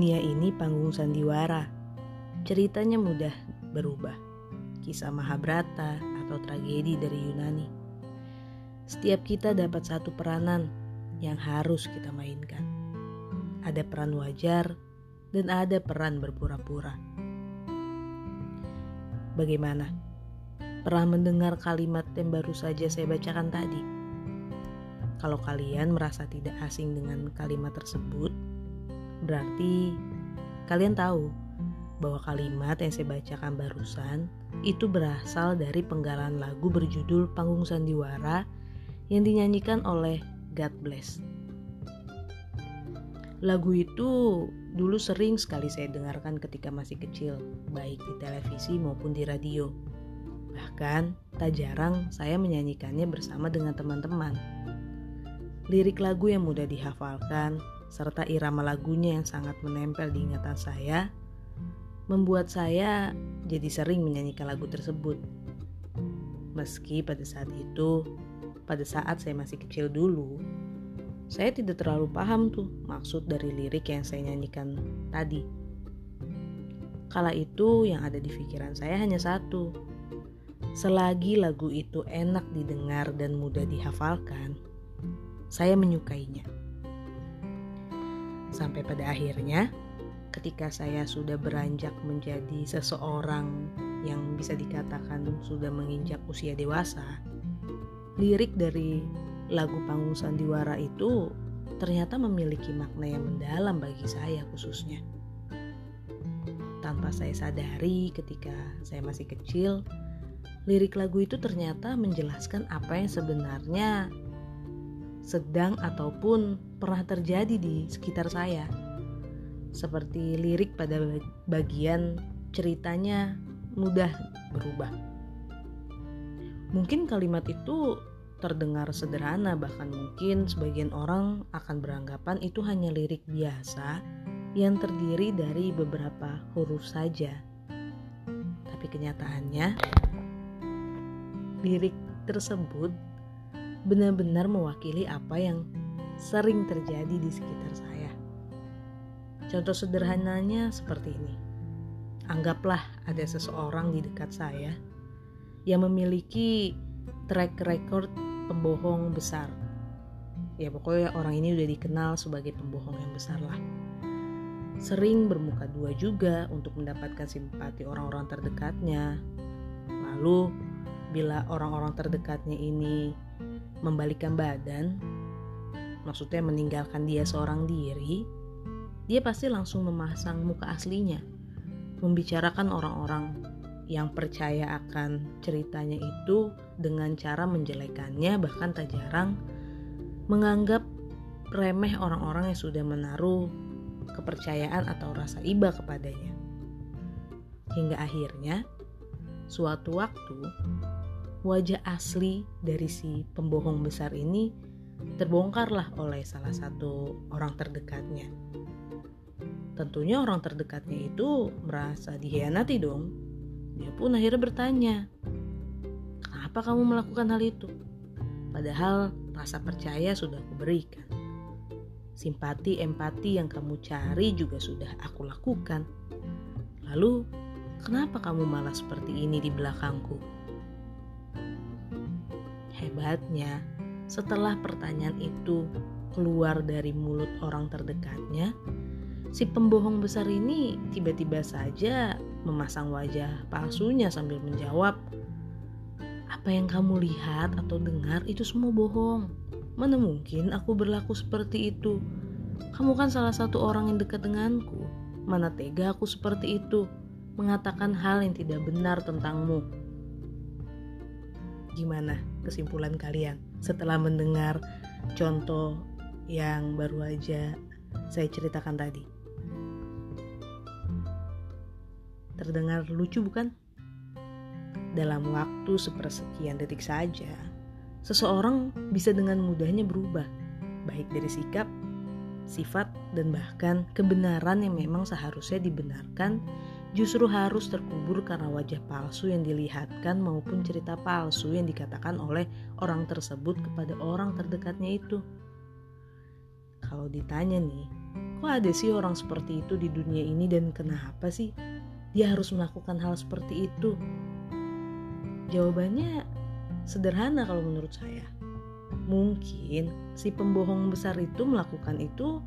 Dunia ini panggung sandiwara. Ceritanya mudah berubah. Kisah Mahabharata atau tragedi dari Yunani. Setiap kita dapat satu peranan yang harus kita mainkan. Ada peran wajar dan ada peran berpura-pura. Bagaimana? Pernah mendengar kalimat yang baru saja saya bacakan tadi? Kalau kalian merasa tidak asing dengan kalimat tersebut, berarti kalian tahu bahwa kalimat yang saya bacakan barusan itu berasal dari penggalan lagu berjudul Panggung Sandiwara yang dinyanyikan oleh God Bless. Lagu itu dulu sering sekali saya dengarkan ketika masih kecil, baik di televisi maupun di radio. Bahkan, tak jarang saya menyanyikannya bersama dengan teman-teman. Lirik lagu yang mudah dihafalkan, serta irama lagunya yang sangat menempel di ingatan saya, membuat saya jadi sering menyanyikan lagu tersebut. Meski pada saat itu, pada saat saya masih kecil dulu, saya tidak terlalu paham tuh maksud dari lirik yang saya nyanyikan tadi. Kala itu yang ada di pikiran saya hanya satu. Selagi lagu itu enak didengar dan mudah dihafalkan, saya menyukainya. Sampai pada akhirnya, ketika saya sudah beranjak menjadi seseorang yang bisa dikatakan sudah menginjak usia dewasa, lirik dari lagu panggung sandiwara itu ternyata memiliki makna yang mendalam bagi saya khususnya. Tanpa saya sadari ketika saya masih kecil, lirik lagu itu ternyata menjelaskan apa yang sebenarnya sedang ataupun pernah terjadi di sekitar saya. Seperti lirik pada bagian ceritanya mudah berubah. Mungkin kalimat itu terdengar sederhana, bahkan mungkin sebagian orang akan beranggapan itu hanya lirik biasa yang terdiri dari beberapa huruf saja. Tapi kenyataannya, lirik tersebut benar-benar mewakili apa yang sering terjadi di sekitar saya. Contoh sederhananya seperti ini. Anggaplah ada seseorang di dekat saya yang memiliki track record pembohong besar. Ya pokoknya orang ini udah dikenal sebagai pembohong yang besar lah. Sering bermuka dua juga untuk mendapatkan simpati orang-orang terdekatnya. Lalu bila orang-orang terdekatnya ini membalikan badan, maksudnya meninggalkan dia seorang diri, dia pasti langsung memasang muka aslinya, membicarakan orang-orang yang percaya akan ceritanya itu dengan cara menjelekannya, bahkan tak jarang menganggap remeh orang-orang yang sudah menaruh kepercayaan atau rasa iba kepadanya. Hingga akhirnya, suatu waktu wajah asli dari si pembohong besar ini terbongkarlah oleh salah satu orang terdekatnya. Tentunya orang terdekatnya itu merasa dihianati dong. Dia pun akhirnya bertanya, "Kenapa kamu melakukan hal itu?" Padahal rasa percaya sudah aku berikan. Simpati, empati yang kamu cari juga sudah aku lakukan. Lalu, kenapa kamu malah seperti ini di belakangku? Hebatnya, setelah pertanyaan itu keluar dari mulut orang terdekatnya, si pembohong besar ini tiba-tiba saja memasang wajah palsunya sambil menjawab, "Apa yang kamu lihat atau dengar itu semua bohong. Mana mungkin aku berlaku seperti itu? Kamu kan salah satu orang yang dekat denganku. Mana tega aku seperti itu, mengatakan hal yang tidak benar tentangmu." Gimana kesimpulan kalian setelah mendengar contoh yang baru aja saya ceritakan tadi? Terdengar lucu bukan? Dalam waktu sepersekian detik saja, seseorang bisa dengan mudahnya berubah, baik dari sikap, sifat, dan bahkan kebenaran yang memang seharusnya dibenarkan justru harus terkubur karena wajah palsu yang dilihatkan maupun cerita palsu yang dikatakan oleh orang tersebut kepada orang terdekatnya itu. Kalau ditanya nih, kok ada sih orang seperti itu di dunia ini dan kenapa sih dia harus melakukan hal seperti itu? Jawabannya sederhana kalau menurut saya. Mungkin si pembohong besar itu melakukan itu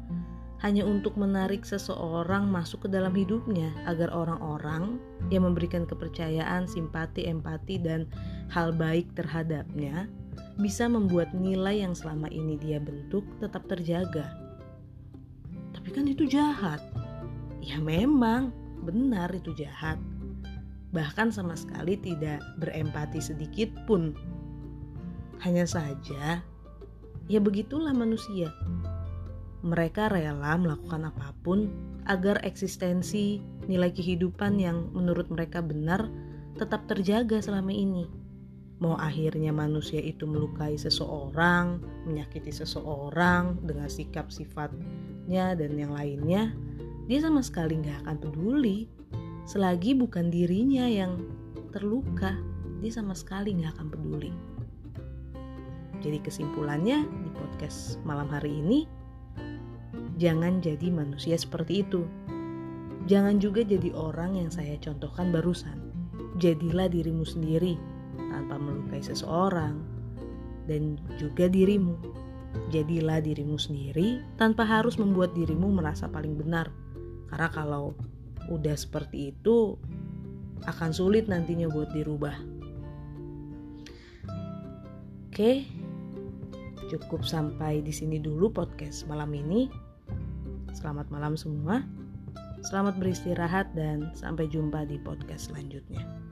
hanya untuk menarik seseorang masuk ke dalam hidupnya agar orang-orang yang memberikan kepercayaan, simpati, empati, dan hal baik terhadapnya bisa membuat nilai yang selama ini dia bentuk tetap terjaga. Tapi kan itu jahat. Ya memang, benar itu jahat. Bahkan sama sekali tidak berempati sedikit pun. Hanya saja, ya begitulah manusia mereka rela melakukan apa pun agar eksistensi nilai kehidupan yang menurut mereka benar tetap terjaga selama ini. Mau akhirnya manusia itu melukai seseorang, menyakiti seseorang dengan sikap sifatnya dan yang lainnya, dia sama sekali nggak akan peduli. Selagi bukan dirinya yang terluka, dia sama sekali nggak akan peduli. Jadi kesimpulannya di podcast malam hari ini, Jangan jadi manusia seperti itu. Jangan juga jadi orang yang saya contohkan barusan. Jadilah dirimu sendiri tanpa melukai seseorang dan juga dirimu. Jadilah dirimu sendiri tanpa harus membuat dirimu merasa paling benar. Karena kalau udah seperti itu akan sulit nantinya buat dirubah. Oke, cukup sampai di sini dulu podcast malam ini. Selamat malam semua. Selamat beristirahat dan sampai jumpa di podcast selanjutnya.